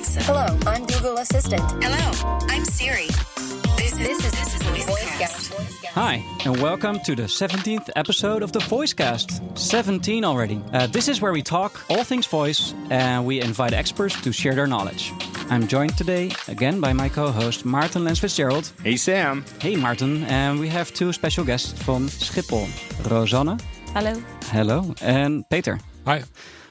Alexa. Hello, I'm Google Assistant. Hello, I'm Siri. This is This is this is VoiceCast. VoiceCast. Hi, and welcome to the 17th episode of the Voicecast. 17 already. Uh, this is where we talk all things voice and we invite experts to share their knowledge. I'm joined today again by my co host Maarten Lens-FitzGerald. Hey Sam. Hey Maarten. and we have two special guests from Schiphol Rosanne, Hello. hello, and Peter. Hi.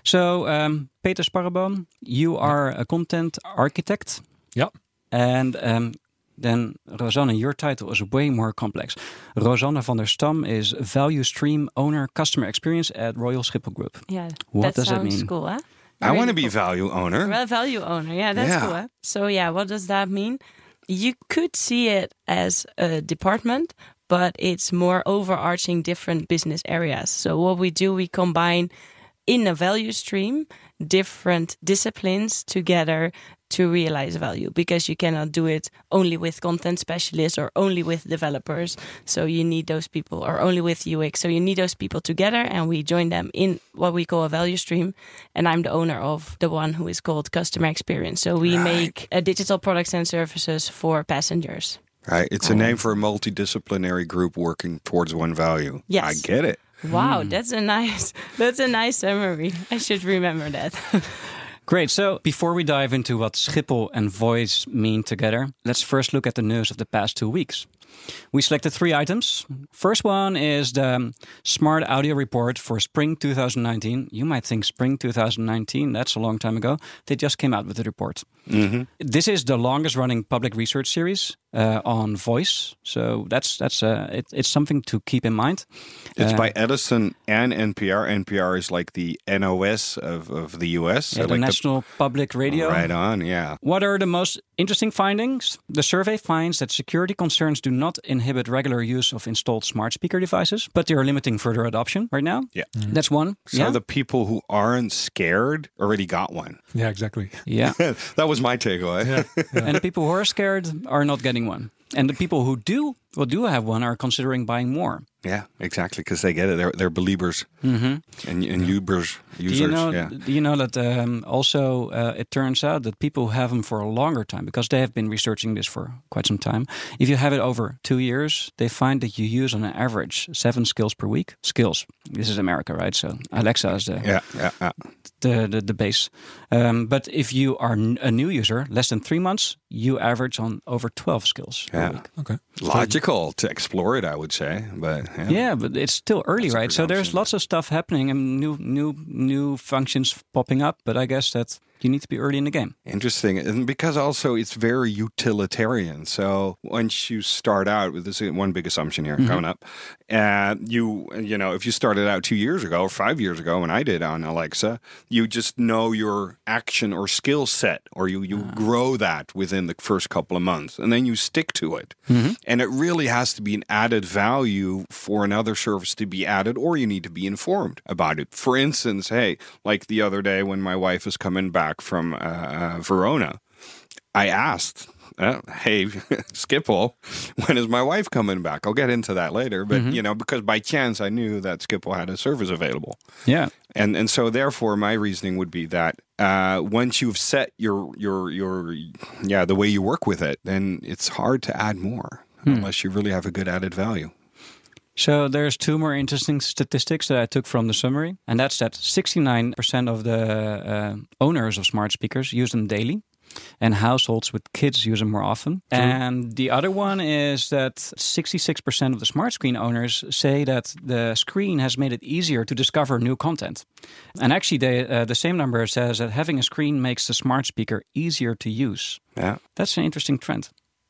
So, um, Peter Sparreboom, you are a content architect. Ja. And um, then, Rosanne, your title is way more complex. Rosanne van der Stam is Value Stream Owner Customer Experience at Royal Schiphol Group. Yeah. What that does that mean? cool, huh? I want to be value owner. Well, value owner. Yeah, that's Yeah. cool. Huh? So, yeah, what does that mean? You could see it as a department, but it's more overarching different business areas. So, what we do, we combine in a value stream different disciplines together to realize value because you cannot do it only with content specialists or only with developers. So you need those people, or only with UX. So you need those people together, and we join them in what we call a value stream. And I'm the owner of the one who is called customer experience. So we make uh, digital products and services for passengers. Right. It's a name for a multidisciplinary group working towards one value. Yes. I get it. Wow, hmm. that's a nice that's a nice summary. I should remember that. Great. So, before we dive into what Schiphol and voice mean together, let's first look at the news of the past two weeks. We selected three items. First one is the Smart Audio Report for Spring 2019. You might think Spring 2019, that's a long time ago. They just came out with the report. This is the longest running public research series uh, on voice. So that's that's uh, it, it's something to keep in mind. It's Uh, by Edison and NPR. NPR is like the NOS of, of the US. yeah, the like National Public Radio. Right on, yeah. What are the most interesting findings? The survey finds that security concerns do not inhibit regular use of installed smart speaker devices, but they are limiting further adoption right now. Yeah. Mm-hmm. That's one. So yeah. the people who aren't scared already got one. Yeah, exactly. yeah. that was my takeaway. Yeah. and the people who are scared are not getting one. And the people who do, well, do have one are considering buying more. Yeah, exactly, because they get it. They're they're believers and and Ubers Do users. you know? yeah. Do you know that um, also uh, it turns out that people who have them for a longer time because they have been researching this for quite some time. If you have it over two years, they find that you use on an average seven skills per week. Skills. This is America, right? So Alexa is the Yeah, yeah, yeah. the, the, the base. Um, but if you are n- a new user, less than three months, you average on over 12 skills per Yeah. week. Okay. Logical to explore it, I would say, but yeah. Yeah, but it's still early, That's right? So there's lots of stuff happening and new new new functions popping up. But I guess that you need to be early in the game. Interesting, and because also it's very utilitarian. So once you start out with this, is one big assumption here mm-hmm. coming up, and you you know if you started out two years ago or five years ago when I did on Alexa, you just know your action or skill set, or you you ah. grow that within the first couple of months, and then you stick to it, mm-hmm. and it really has to be an added value for another service to be added, or you need to be informed about it. For instance, hey, like the other day when my wife was coming back from uh, uh, Verona. I asked, uh, "Hey, Schiphol, when is my wife coming back?" I'll get into that later, but you know, because by chance I knew that Schiphol had a service available, Yeah. and and so therefore my reasoning would be that uh, once you've set your your your yeah the way you work with it, then it's hard to add more unless you really have a good added value. So there's two more interesting statistics that I took from the summary, and that's that 69% of the uh, owners of smart speakers use them daily. And households with kids use them more often. And the other one is that 66% of the smart screen owners say that the screen has made it easier to discover new content. And actually, they, uh, the same number says that having a screen makes the smart speaker easier to use. Yeah, That's an interesting trend.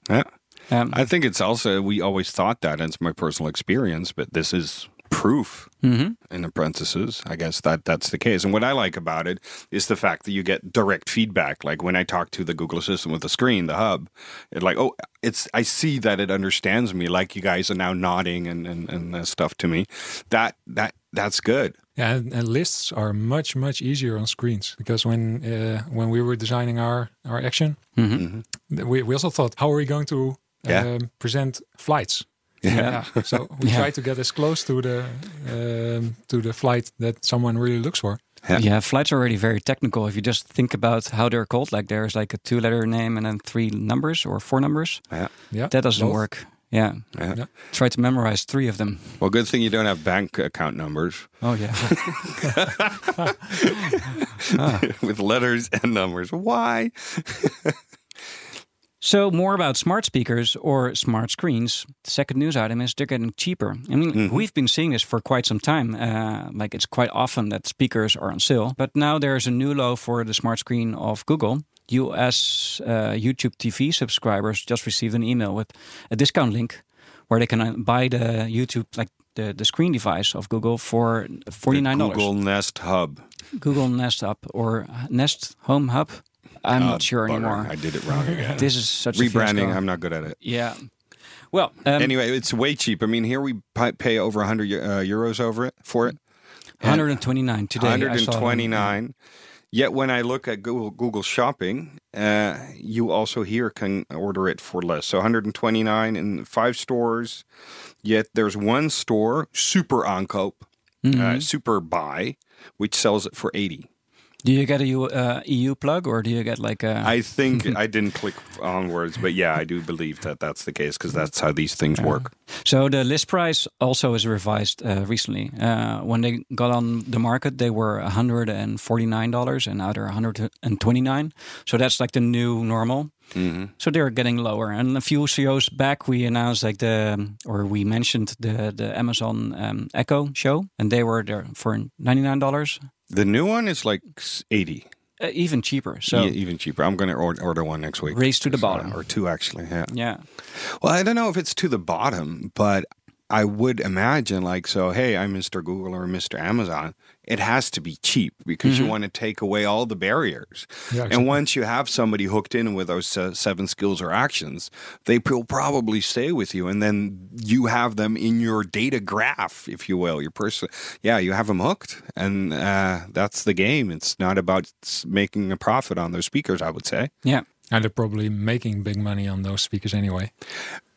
yeah. Um, I think it's also we always thought that, and it's my personal experience, but this is proof mhm. in apprentices. I guess that that's the case. And what I like about it is the fact that you get direct feedback. Like when I talk to the Google Assistant with the screen, the hub, it like, oh, it's I see that it understands me. Like you guys are now nodding and and, and stuff to me. That that that's good. Yeah, and, and lists are much much easier on screens because when uh, when we were designing our our action, Mhm. we, we also thought, how are we going to Yeah. um, present flights? Yeah. So we Yeah. try to get as close to the um, to the flight that someone really looks for. Yeah. Yeah, flights are already very technical. If you just think about how they're called, like there's like a two-letter name and then three numbers or four numbers. Yeah. Yeah, That doesn't both. work. Yeah. Yeah. Yeah. Try to memorize three of them. Well, good thing you don't have bank account numbers Oh yeah. with letters and numbers. Why? so more about smart speakers or smart screens. The second news item is they're getting cheaper. I mean, we've been seeing this for quite some time. Uh, like it's quite often that speakers are on sale. But now there's a new low for the smart screen of Google. US uh, YouTube TV subscribers just received an email with a discount link where they can uh, buy the YouTube like the, the screen device of Google for forty nine dollars. Google Nest Hub. Google Nest Hub or Nest Home Hub. I'm Uh, not sure anymore. I did it wrong again. This is such a Rebranding. I'm not good at it. Yeah. Well, um, Anyway, it's way cheap. I mean, here we pay over 100 uh, euros over it for it. 129 today. I saw 129. Yet when I look at Google Google Shopping, uh, you also here can order it for less. So 129 in five stores. Yet there's one store, Super Aankoop, Mm-hmm. uh, Super Buy, which sells it for 80. Do you get a U, uh, EU plug or do you get like a? I think I didn't click onwards, but yeah, I do believe that that's the case because that's how these things work. so the list price also is revised uh, recently. Uh, when they got on the market, they were 149 dollars, and now they're 129. So that's like the new normal. So they're getting lower. And a few shows back, we announced like the, or we mentioned the the Amazon um, Echo show, and they were there for 99 dollars, The new one is like 80. uh, even cheaper. So Yeah, even cheaper. I'm going to order, order one next week. Race to the bottom. or two actually. Yeah. yeah. Well, I don't know if it's to the bottom, but I would imagine like so. Hey, I'm Mr. Google or Mr. Amazon. It has to be cheap because you want to take away all the barriers. Yeah, and once you have somebody hooked in with those uh, seven skills or actions, they will probably stay with you, and then you have them in your data graph, if you will. Your person, yeah, you have them hooked, and uh, that's the game. It's not about making a profit on those speakers. I would say. Yeah. And they're probably making big money on those speakers anyway.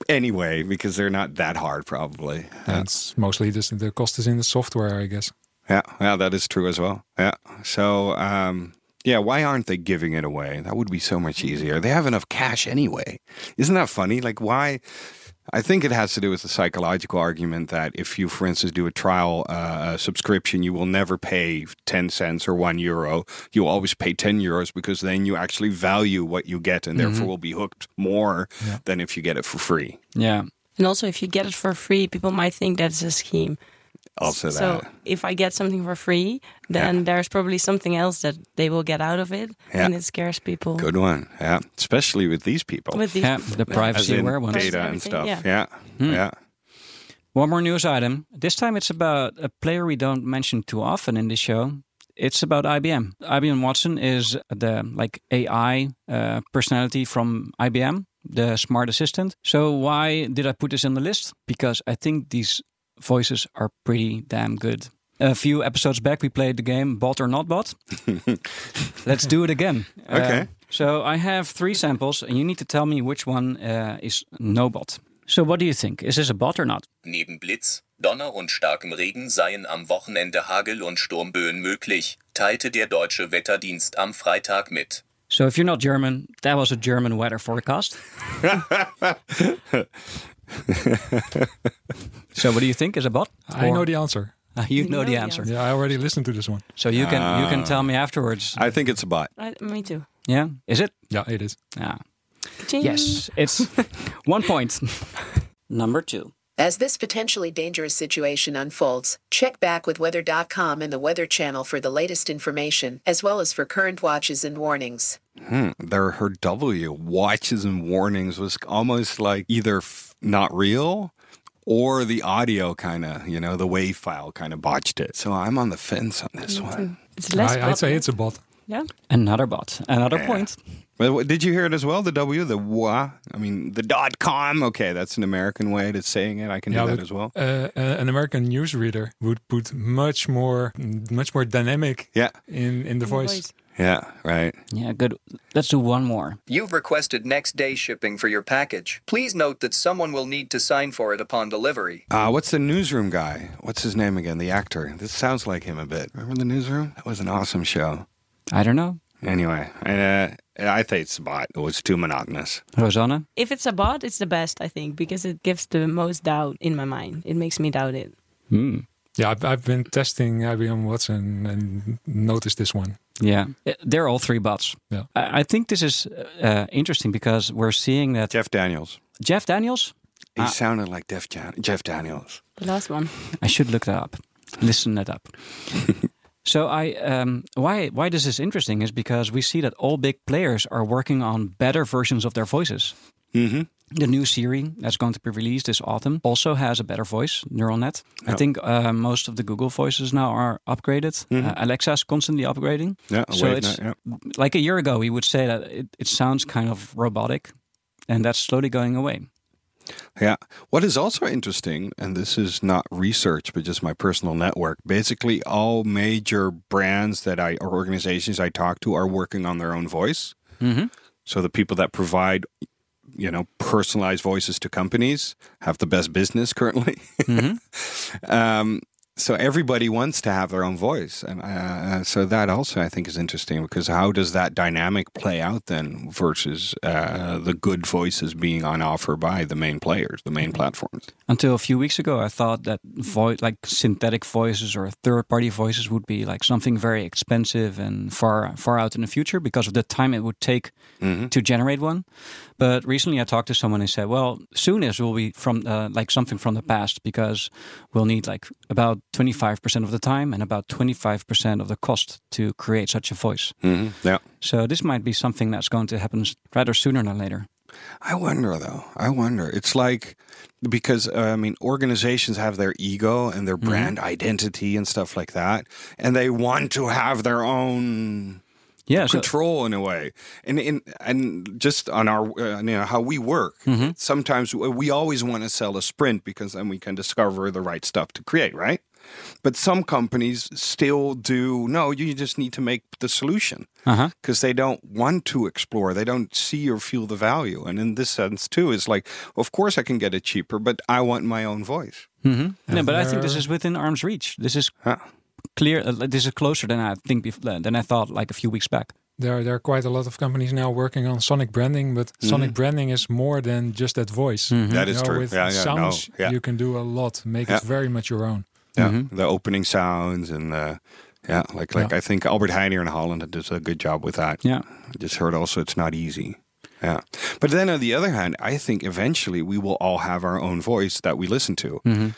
Anyway, because they're not that hard, probably. And it's mostly this, the cost is in the software, I guess. Yeah, yeah, that is true as well. Yeah. So, um, yeah, why aren't they giving it away? That would be so much easier. They have enough cash anyway. Isn't that funny? Like, why? I think it has to do with the psychological argument that if you, for instance, do a trial uh, subscription, you will never pay 10 cents or one euro. You'll always pay 10 euros because then you actually value what you get and therefore will be hooked more than if you get it for free. Yeah. And also, if you get it for free, people might think that's a scheme. Also, that. so if I get something for free, then there's probably something else that they will get out of it, Yeah. and it scares people. Good one. Yeah. Especially with these people. With these Yeah, the privacy in aware ones. data and stuff. yeah. Yeah. Yeah. One more news item. This time it's about a player we don't mention too often in the show. It's about IBM. IBM Watson is the like AI uh, personality from IBM, the smart assistant. So why did I put this in the list? Because I think these voices are pretty damn good. A few episodes back, we played the game Bot or Not Bot. Let's do it again. Uh, Okay. so I have three samples, and you need to tell me which one uh, is no bot. So what do you think? Is this a bot or not? Neben Blitz, Donner und starkem Regen seien am Wochenende Hagel- und Sturmböen möglich, teilte der deutsche Wetterdienst am Freitag mit. So if you're not German, that was a German weather forecast. so what do you think is a bot? I Or- know the answer. Uh, you, know, the answer. Yeah, I already listened to this one. So you can you can tell me afterwards. I think it's a bot. I, me too. yeah, is it? Yeah, it is. Yeah. Ka-ching. Yes, it's one point. Number two. As this potentially dangerous situation unfolds, check back with weather.com and the Weather Channel for the latest information, as well as for current watches and warnings. Hmm. There, her W watches and warnings was almost like either f- not real or the audio kind of, you know, the wave file kind of botched it. So I'm on the fence on this one. It's less. I, I'd say it's a bot. yeah. Another bot. Another point. But did you hear it as well? The W, the wa? I mean, the dot com. Okay, that's an American way to saying it. I can Yeah, do that but, as well. Uh, uh, an American newsreader would put much more, much more dynamic Yeah. in in the the voice. voice. Yeah, right. Yeah, good. Let's do one more. You've requested next day shipping for your package. Please note that someone will need to sign for it upon delivery. Uh, what's the newsroom guy? What's his name again? The actor. This sounds like him a bit. Remember the newsroom? That was an awesome show. I don't know. Anyway, uh, I think it's a bot. It was too monotonous. Rosanne? If it's a bot, it's the best, I think, because it gives the most doubt in my mind. It makes me doubt it. Hmm. Yeah, I've, I've been testing IBM Watson and noticed this one. Yeah, Uh, they're all three bots. Yeah. I, I think this is uh, interesting because we're seeing that Jeff Daniels. Jeff Daniels. He Ah. sounded like Jeff, Jan- Jeff Daniels. The last one. I should look that up. Listen that up. so I um, why why this is interesting is because we see that all big players are working on better versions of their voices. Mm-hmm. The new Siri that's going to be released this autumn also has a better voice, neural net. I think uh, most of the Google voices now are upgraded. Mhm. Uh, Alexa is constantly upgrading. Yeah, so it's no, yeah. like a year ago we would say that it, it sounds kind of robotic, and that's slowly going away. Yeah. What is also interesting, and this is not research, but just my personal network, basically all major brands that I or organizations I talk to are working on their own voice. Mm-hmm. So the people that provide, you know, personalized voices to companies have the best business currently. Mm-hmm. um, so everybody wants to have their own voice, and uh, so that also I think is interesting because how does that dynamic play out then versus uh, the good voices being on offer by the main players, the main platforms? Until a few weeks ago, I thought that vo- like synthetic voices or third-party voices would be like something very expensive and far far out in the future because of the time it would take Mhm. to generate one. But recently, I talked to someone and said, "Well, soonest will be from uh, like something from the past because we'll need like about twenty-five percent of the time and about twenty-five percent of the cost to create such a voice." Mm-hmm. Yeah. So this might be something that's going to happen rather sooner than later. I wonder though. I wonder. It's like because uh, I mean, organizations have their ego and their brand identity and stuff like that, and they want to have their own Yeah. So, control in a way. And in and just on our uh, you know how we work. Mhm. Sometimes we we always want to sell a sprint because then we can discover the right stuff to create, right? But some companies still do. No, you just need to make the solution uh-huh. because they don't want to explore. They don't see or feel the value. And in this sense, too, is like, of course, I can get it cheaper, but I want my own voice. hmm No, but I think this is within arm's reach. This is Huh. Clear. Uh, this is closer than I think bef- than I thought like a few weeks back. There, there are quite a lot of companies now working on sonic branding, but sonic branding is more than just that voice. Mhm. That is You know, true. With Yeah, yeah, no, sounds, yeah. you can do a lot. Make it very much your own. Yeah, Mhm. the opening sounds and the yeah, like like Yeah. I think Albert Heijn in Holland does a good job with that. Yeah. I just heard also it's not easy. Yeah, but then on the other hand, I think eventually we will all have our own voice that we listen to. hmm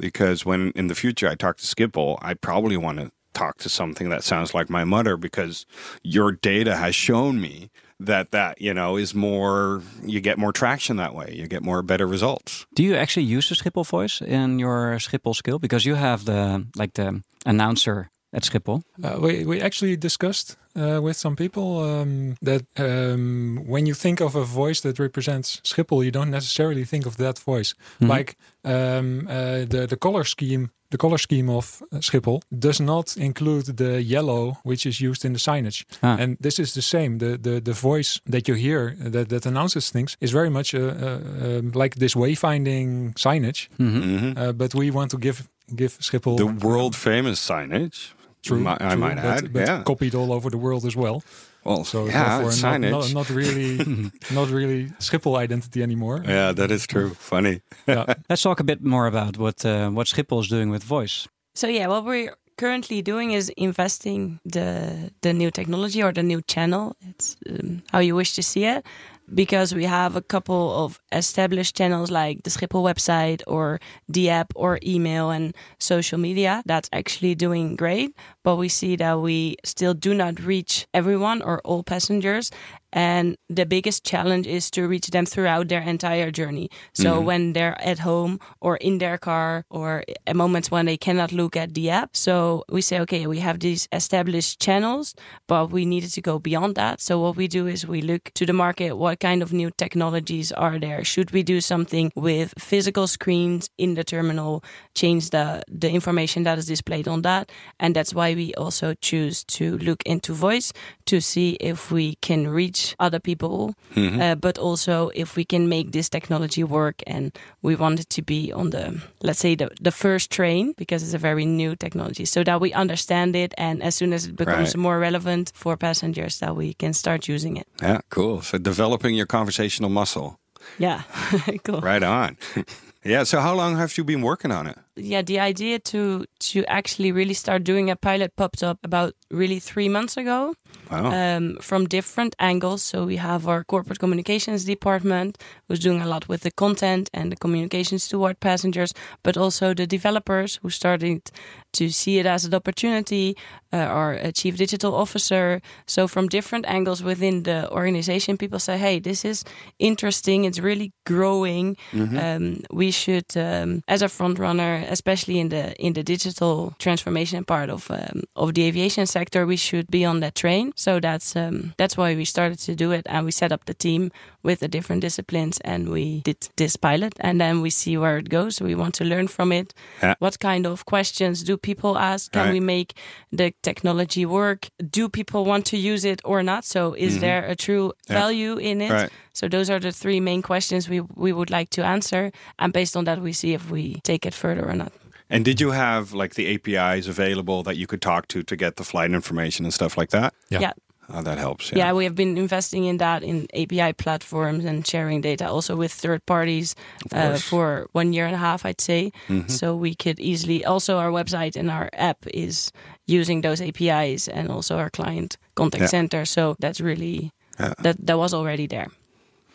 Because when in the future I talk to Schiphol, I probably want to talk to something that sounds like my mother because your data has shown me that that you know is more you get more traction that way you get more better results Do you actually use the Schiphol voice in your Schiphol skill? Because you have the like the announcer at Schiphol. Uh, we, we actually discussed uh, with some people um, that um, when you think of a voice that represents Schiphol, you don't necessarily think of that voice. Mhm. Like um, uh, the the color scheme, the color scheme of uh, Schiphol does not include the yellow which is used in the signage. Ah. And this is the same. The the, the voice that you hear uh, that, that announces things is very much uh, uh, um, like this wayfinding signage. Mhm. Uh, but we want to give give Schiphol the world famous signage True, mi- I true, might but, add but yeah copied all over the world as well. well So yeah therefore, signage not, not, not really, not really Schiphol identity anymore. yeah that is true funny Yeah. Let's talk a bit more about what uh, what Schiphol is doing with voice. So yeah, what we're currently doing is investing the the new technology or the new channel. It's um, how you wish to see it, because we have a couple of established channels like the Schiphol website or the app or email and social media. That's actually doing great, but we see that we still do not reach everyone or all passengers. And the biggest challenge is to reach them throughout their entire journey. So mm-hmm. when they're at home or in their car or at moments when they cannot look at the app. So we say, okay, we have these established channels, but we needed to go beyond that. So what we do is we look to the market. What kind of new technologies are there? Should we do something with physical screens in the terminal, change the, the information that is displayed on that? And that's why we also choose to look into voice to see if we can reach other people, uh, but also if we can make this technology work. And we want it to be on the, let's say, the, the first train because it's a very new technology so that we understand it. And as soon as it becomes Right. more relevant for passengers, that we can start using it. Yeah, cool. So developing your conversational muscle. Yeah, cool. Right on. yeah. So how long have you been working on it? yeah, the idea to to actually really start doing a pilot popped up about really three months ago Um, from different angles. So we have our corporate communications department who's doing a lot with the content and the communications toward passengers, but also the developers who started to see it as an opportunity, uh, our uh, chief digital officer. So from different angles within the organization, people say, "Hey, this is interesting. It's really growing. Um, we should, um, as a front runner, especially in the in the digital transformation part of um, of the aviation sector, we should be on that train. So that's um, that's why we started to do it, and we set up the team with the different disciplines, and we did this pilot, and then we see where it goes. We want to learn from it. Yeah. What kind of questions do people ask? Can Right. we make the technology work? Do people want to use it or not? So is there a true Mm-hmm. Yeah. value in it? Right. So those are the three main questions we we would like to answer, and based on that, we see if we take it further or not. And did you have like the APIs available that you could talk to to get the flight information and stuff like that? Yeah. yeah. Oh, that helps. Yeah, we have been investing in that in API platforms and sharing data also with third parties uh, for one year and a half, I'd say. Mm-hmm. So we could easily also our website and our app is using those APIs and also our client contact Yeah. center. So that's really Yeah. that that was already there.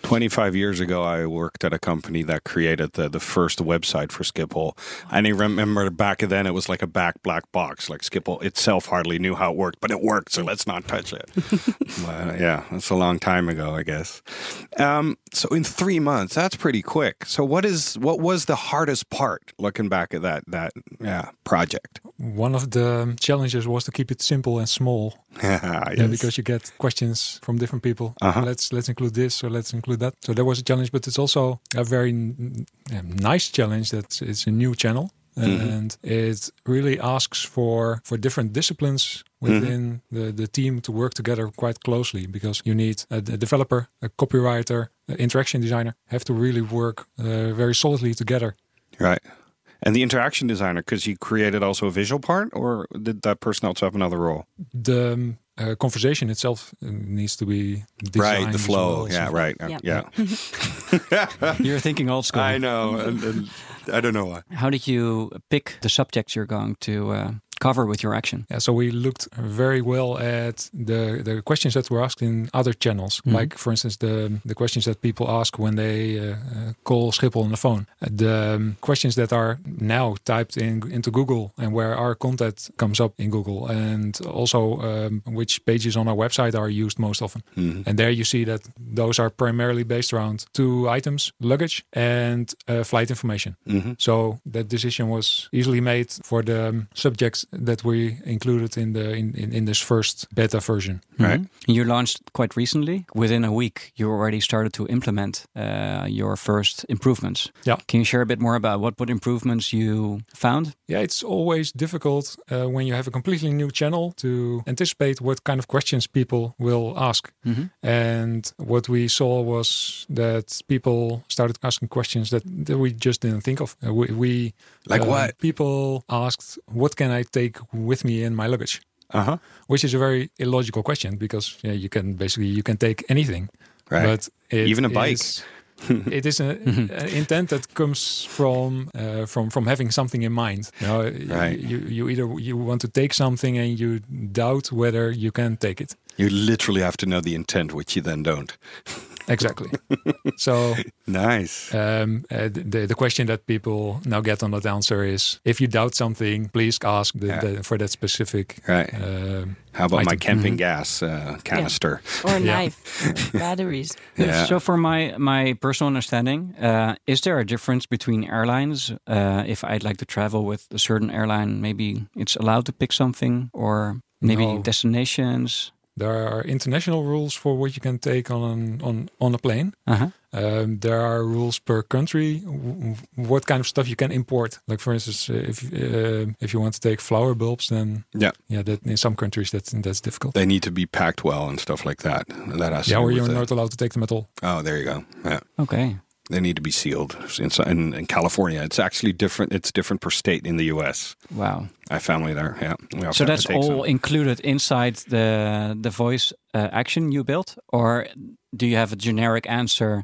25 years ago, I worked at a company that created the, the first website for Schiphol. And I remember back then it was like a back black box. Like Schiphol itself hardly knew how it worked, but it worked, so let's not touch it. but, yeah, that's a long time ago, I guess. Um, so in three months, that's pretty quick. So what is what was the hardest part looking back at that that yeah project? One of the challenges was to keep it simple and small. yes. Yeah, because you get questions from different people. Uh-huh. Let's let's include this or let's include that. So that was a challenge, but it's also a very n- nice challenge that it's a new channel Mm-hmm. and it really asks for for different disciplines within the, the team to work together quite closely because you need a, a developer, a copywriter, an interaction designer have to really work uh, very solidly together. Right. And the interaction designer, because you created also a visual part, or did that person also have another role? The uh, conversation itself uh, needs to be designed right, the flow. well, yeah, so- right. uh, Yeah. Yeah. You're thinking old school. I know. And, and I don't know why. How did you pick the subjects you're going to uh, cover with your action? Yeah, so we looked very well at the the questions that were asked in other channels, Mhm. like for instance the the questions that people ask when they uh, uh, call Schiphol on the phone, Uh, the um, questions that are now typed in into Google and where our content comes up in Google, and also um, which pages on our website are used most often. And there you see that those are primarily based around two items: luggage and uh, flight information. Mm-hmm. So that decision was easily made for the um, subjects that we included in the in, in, in this first beta version. Right. Mhm. You launched quite recently. Within a week, you already started to implement uh, your first improvements. Yeah. Can you share a bit more about what, what improvements you found? Yeah, it's always difficult uh, when you have a completely new channel to anticipate what kind of questions people will ask. Mhm. And what we saw was that people started asking questions that, that we just didn't think of. Uh, we, we Like uh, what? People asked, "What can I take with me in my luggage?" Uh huh. which is a very illogical question because yeah, you can basically you can take anything, Right. But it Even a bike. is- it is an intent that comes from uh, from from having something in mind. You, know, Right. you you either you want to take something and you doubt whether you can take it. You literally have to know the intent, which you then don't. Exactly. so Nice. um, uh, the the question that people now get on that answer is: if you doubt something, please ask the, Yeah. the, for that specific. Right. Um, How about my item. camping gas uh, canister? Or a knife, batteries. Yeah. So, for my my personal understanding, uh, is there a difference between airlines? Uh, if I'd like to travel with a certain airline, maybe it's allowed to pick something, or maybe No. destinations. There are international rules for what you can take on an, on on a plane. Uh huh. Um, there are rules per country. w- w- What kind of stuff you can import? Like for instance, uh, if uh, if you want to take flower bulbs, then Yeah. yeah, that in some countries that's that's difficult. They need to be packed well and stuff like that. That has yeah, do or with you're the- not allowed to take them at all. Oh, there you go. Yeah. Okay. They need to be sealed. In, in, in California, it's actually different. It's different per state in the U.S. Wow. I have family there. Yeah. So that's all some. included inside the the voice uh, action you built, or do you have a generic answer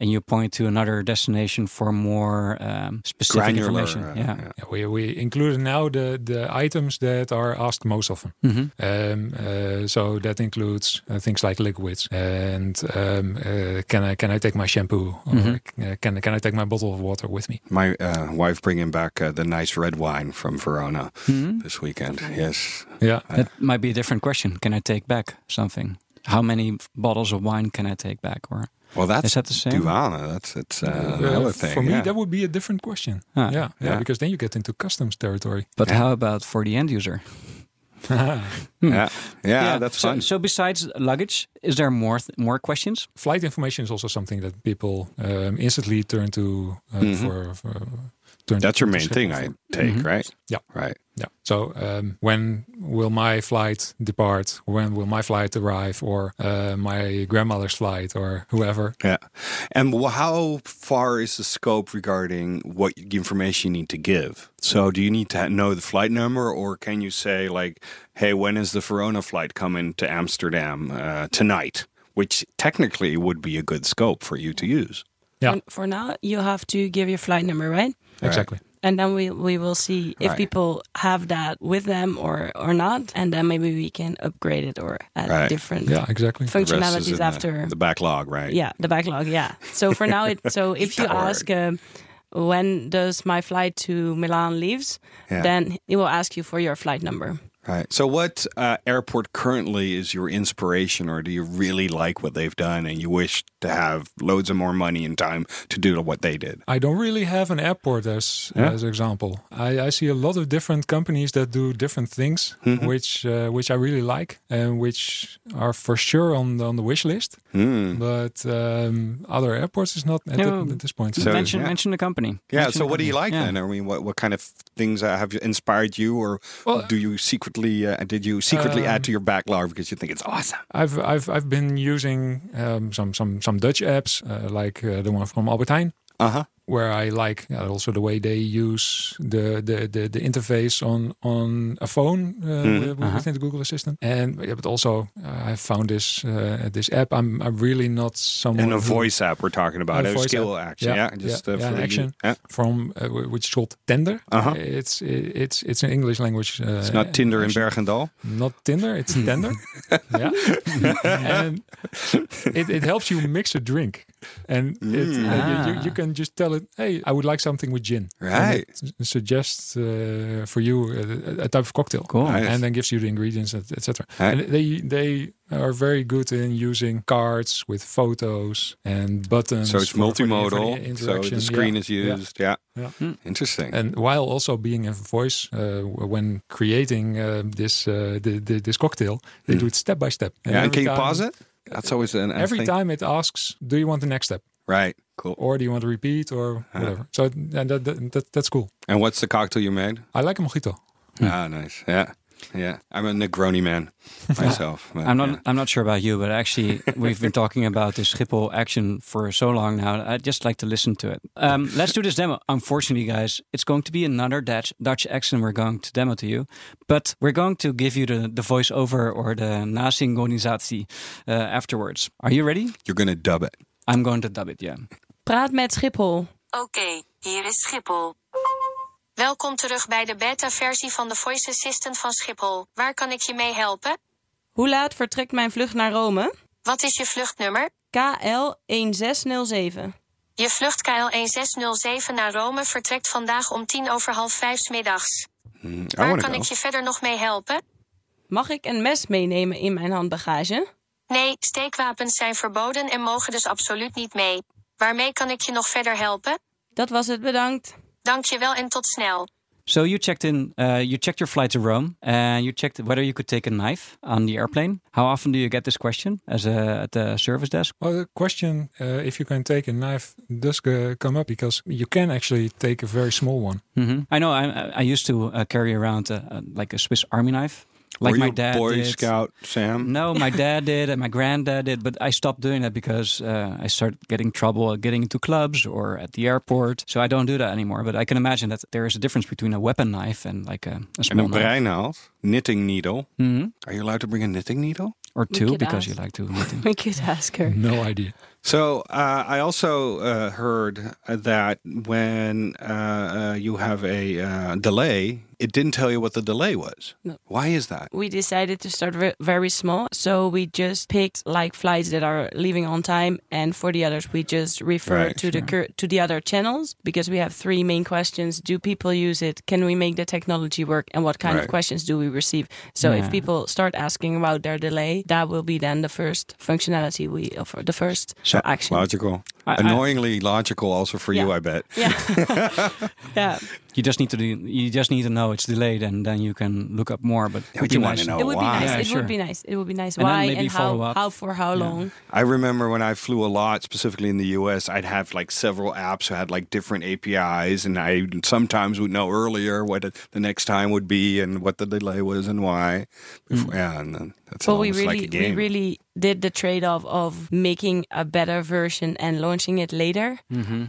and you point to another destination for more um, specific Granular, information? uh, yeah. Yeah, we we included now the the items that are asked most often. Mhm. Um, uh, so that includes uh, things like liquids and um, uh, can I can I take my shampoo or Mhm. uh, can can I take my bottle of water with me? My uh, wife bringing back uh, the nice red wine from Verona Mhm. this weekend. Yes. Yeah, That might be a different question. Can I take back something? How many bottles of wine can I take back? Or Well, that's Is that the same? Douane. That's it's uh, Uh, another thing. For me, yeah. that would be a different question. Ah. yeah, yeah, Yeah. because then you get into customs territory. but Yeah. how about for the end user? yeah. yeah, that's so, fun. So besides luggage, is there more th- more questions? Flight information is also something that people um, instantly turn to uh, Mhm. for. for turn That's your main thing, for. I take, Mhm. right? Yeah. Right. Yeah. So um, when will my flight depart? When will my flight arrive? Or uh, my grandmother's flight, or whoever? Yeah. And how far is the scope regarding what information you need to give? So, do you need to know the flight number, or can you say, like, hey, when is the Verona flight coming to Amsterdam uh, tonight? Which technically would be a good scope for you to use. Yeah. For, for now, you have to give your flight number, right? Exactly. And then we we will see if Right. people have that with them or or not, and then maybe we can upgrade it or add Right. different Yeah. Exactly. The rest is functionalities in after. the, the backlog, right? yeah, the backlog. Yeah. So for now, it so if you ask. Um, when does my flight to Milan leaves? Yeah. Then it will ask you for your flight number. Right. So, what uh, airport currently is your inspiration, or do you really like what they've done and you wish to have loads of more money and time to do what they did? I don't really have an airport as Yeah. as example. I, I see a lot of different companies that do different things, Mhm. which uh, which I really like and which are for sure on the, on the wish list. Hmm. But um, other airports is not at, No. the- at this point. So- mention yeah. mention the company. Yeah. Mention So, the what do you like Yeah. then? I mean, what what kind of things uh, have inspired you, or Well, do you secretly uh, did you secretly add Um, to your backlog because you think it's awesome? I've I've I've been using um, some some some Dutch apps uh, like uh, the one from Albert Heijn, Uh huh. Where I like uh, also the way they use the the the, the interface on on a phone uh, Mhm. with- Uh-huh. within the Google Assistant. And yeah, but also uh, I found this uh, this app. I'm I'm really not someone And a voice app we're talking about, A skill app. action. Yeah, Yeah, just yeah, uh, yeah, action. Yeah. from uh, which is called Tender. Uh-huh. It's it's it's an English language. Uh, It's not Tinder in. Bergendal. Not Tinder, it's Tender. yeah. and it, it helps you mix a drink. And it, uh, you, you, Ah. you can just tell it, hey, I would like something with gin. And Right. it suggests uh, for you a, a type of cocktail. Cool. Nice. And then gives you the ingredients, etc. Right. And they they are very good in using cards with photos and buttons. So it's for- for for multimodal. So the screen Yeah. is used. Yeah. Yeah. Hmm. Interesting. And while also being a voice, uh, when creating uh, this uh, the, the, this cocktail, they do it step by step. And yeah. And can you pause it? That's always an Every thing. time it asks, "Do you want the next step?" Right. Cool. or do you want to repeat or whatever? So and that, that, that that's cool. And what's the cocktail you made? I like a mojito. Ah, nice. Yeah. Yeah. I'm a Negroni man myself. but, I'm not. yeah. I'm not sure about you, but actually, we've been talking about this Schiphol action for so long now. I'd just like to listen to it. Um, let's do this demo. Unfortunately, guys, it's going to be another Dutch Dutch accent we're going to demo to you, but we're going to give you the the voiceover or the nasynchronisatie uh, afterwards. Are you ready? You're going to dub it. I'm going to dub it. Yeah. Praat met Schiphol. Oké, hier is Schiphol. Welkom terug bij de beta-versie van de Voice Assistant van Schiphol. Waar kan ik je mee helpen? Hoe laat vertrekt mijn vlucht naar Rome? Wat is je vluchtnummer? KL1607. Je vlucht KL 1607 naar Rome vertrekt vandaag om tien over half vijf 's middags. Hmm, I Waar kan ik je verder nog mee helpen? Mag ik een mes meenemen in mijn handbagage? Nee, steekwapens zijn verboden en mogen dus absoluut niet mee. Waarmee kan ik je nog verder helpen? Dat was het, bedankt. Dank je wel en tot snel. So you checked in, uh, you checked your flight to Rome, and you checked whether you could take a knife on the airplane. How often do you get this question as a, at the service desk? Well, the question uh, if you can take a knife does uh, come up because you can actually take a very small one. hmm I know. I, I used to uh, carry around uh, uh, like a Swiss Army knife, like Were my you dad Boy did. Scout, Sam? No, my dad did and my granddad did, but I stopped doing that because uh, I started getting trouble getting into clubs or at the airport. So I don't do that anymore. But I can imagine that there is a difference between a weapon knife and like a, a And a knife. breinaald, knitting needle. Mhm. Are you allowed to bring a knitting needle? Or two because ask. you like to. knitting. We could ask her. No idea. So uh, I also uh, heard that when uh, uh, you have a uh, delay, it didn't tell you what the delay was. No. Why is that? We decided to start ve- very small, so we just picked like flights that are leaving on time, and for the others, we just refer Right, to the cur- to the other channels because we have three main questions: Do people use it? Can we make the technology work? And what kind Right. of questions do we receive? So Yeah. if people start asking about their delay, that will be then the first functionality we uh, offer, the first so action. Logical. I- I- Annoyingly logical also for you, I bet. Yeah, yeah. You just need to do. You just need to know it's delayed, and then you can look up more. But but you wanna know It would why. be nice. Yeah, it sure. would be nice. It would be nice. And Why maybe and how? up. How for how long? I remember when I flew a lot, specifically in the US, I'd have like several apps who had like different APIs, and I sometimes would know earlier what the next time would be and what the delay was and why. Before, Yeah, and then that's But we really, like a we really did the trade-off of making a better version and launching it later,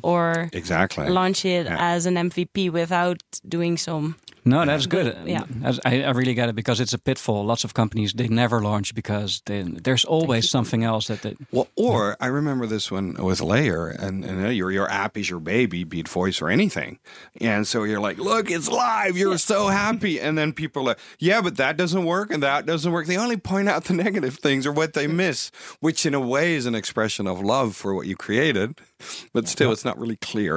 or exactly. launch it Yeah. as an MVP without doing some. No, that's good. Yeah. I, I really get it because it's a pitfall. Lots of companies they never launch because they, there's always something else that they. Well, or I remember this one with Layar, and, and uh, your your app is your baby, be it voice or anything, and so you're like, look, it's live, you're so happy, and then people are like, yeah, but that doesn't work and that doesn't work. They only point out the negative things or what they miss, which in a way is an expression of love for what you created, but still, it's not really clear.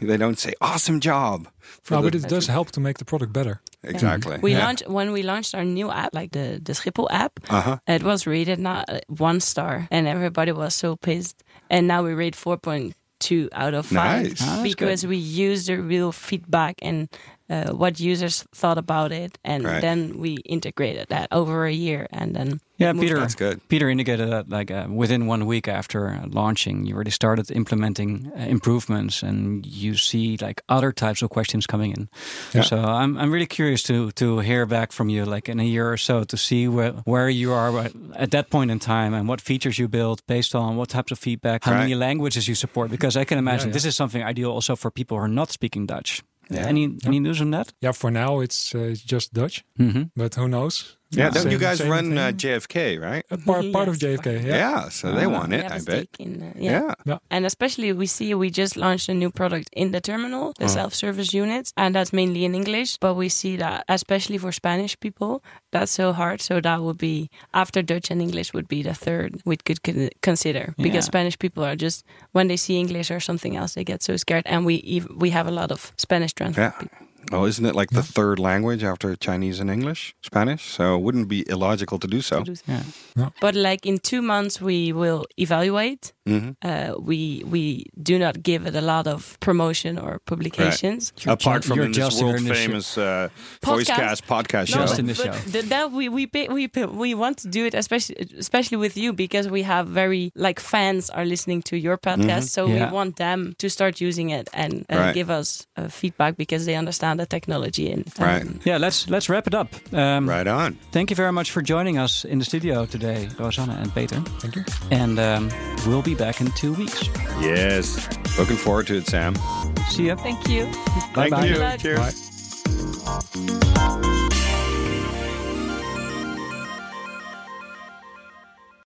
They don't say awesome job. For No, the- but it does help to make the product better. exactly. We yeah. launched when we launched our new app, like the the Schiphol app. Uh-huh. It was rated not one star, and everybody was so pissed. And now we rate four point two out of five Nice. Ah, that's because we use the real feedback and uh, what users thought about it, and Right. then we integrated that over a year, and then Yeah, Peter. That's good. Peter indicated that like uh, within one week after uh, launching, you already started implementing uh, improvements, and you see like other types of questions coming in. Yeah. So I'm I'm really curious to to hear back from you, like in a year or so, to see where where you are at- at that point in time, and what features you build based on what types of feedback, how many languages you support. Because I can imagine yeah. this is something ideal also for people who are not speaking Dutch. Yeah. Any any news on that? Yeah, for now it's uh, just Dutch, hmm but who knows? Yeah, don't you guys run uh. JFK, right? A part, part of JFK, yeah. Yeah, so they want it, have a I bet. in, uh, yeah. Yeah. And especially we see we just launched a new product in the terminal, the self-service units, and that's mainly in English. But we see that especially for Spanish people, that's so hard. So that would be after Dutch and English would be the third we could con- consider because Yeah. Spanish people are just when they see English or something else, they get so scared. And we ev- we have a lot of Spanish translate Yeah. people. Oh, isn't it like the third language after Chinese and English, Spanish? So it wouldn't be illogical to do so. to do Yeah. But like in two months, we will evaluate. Mhm. Uh, we we do not give it a lot of promotion or publications. Apart from you're in this just here world in famous uh, Podcast? voicecast podcast No, show. Just in the but show. th- that we we pay, we pay, we want to do it especially especially with you because we have very like fans are listening to your podcast, so Yeah. we want them to start using it and uh, Right. give us uh, feedback because they understand the technology and um, Right. Yeah, let's let's wrap it up. Um, Right on. Thank you very much for joining us in the studio today, Rosanne and Peter. Thank you. And um, we'll be back in two weeks. Yes. Looking forward to it, Sam. See ya. Thank you. Thank Bye-bye. you. Good. Cheers. Bye.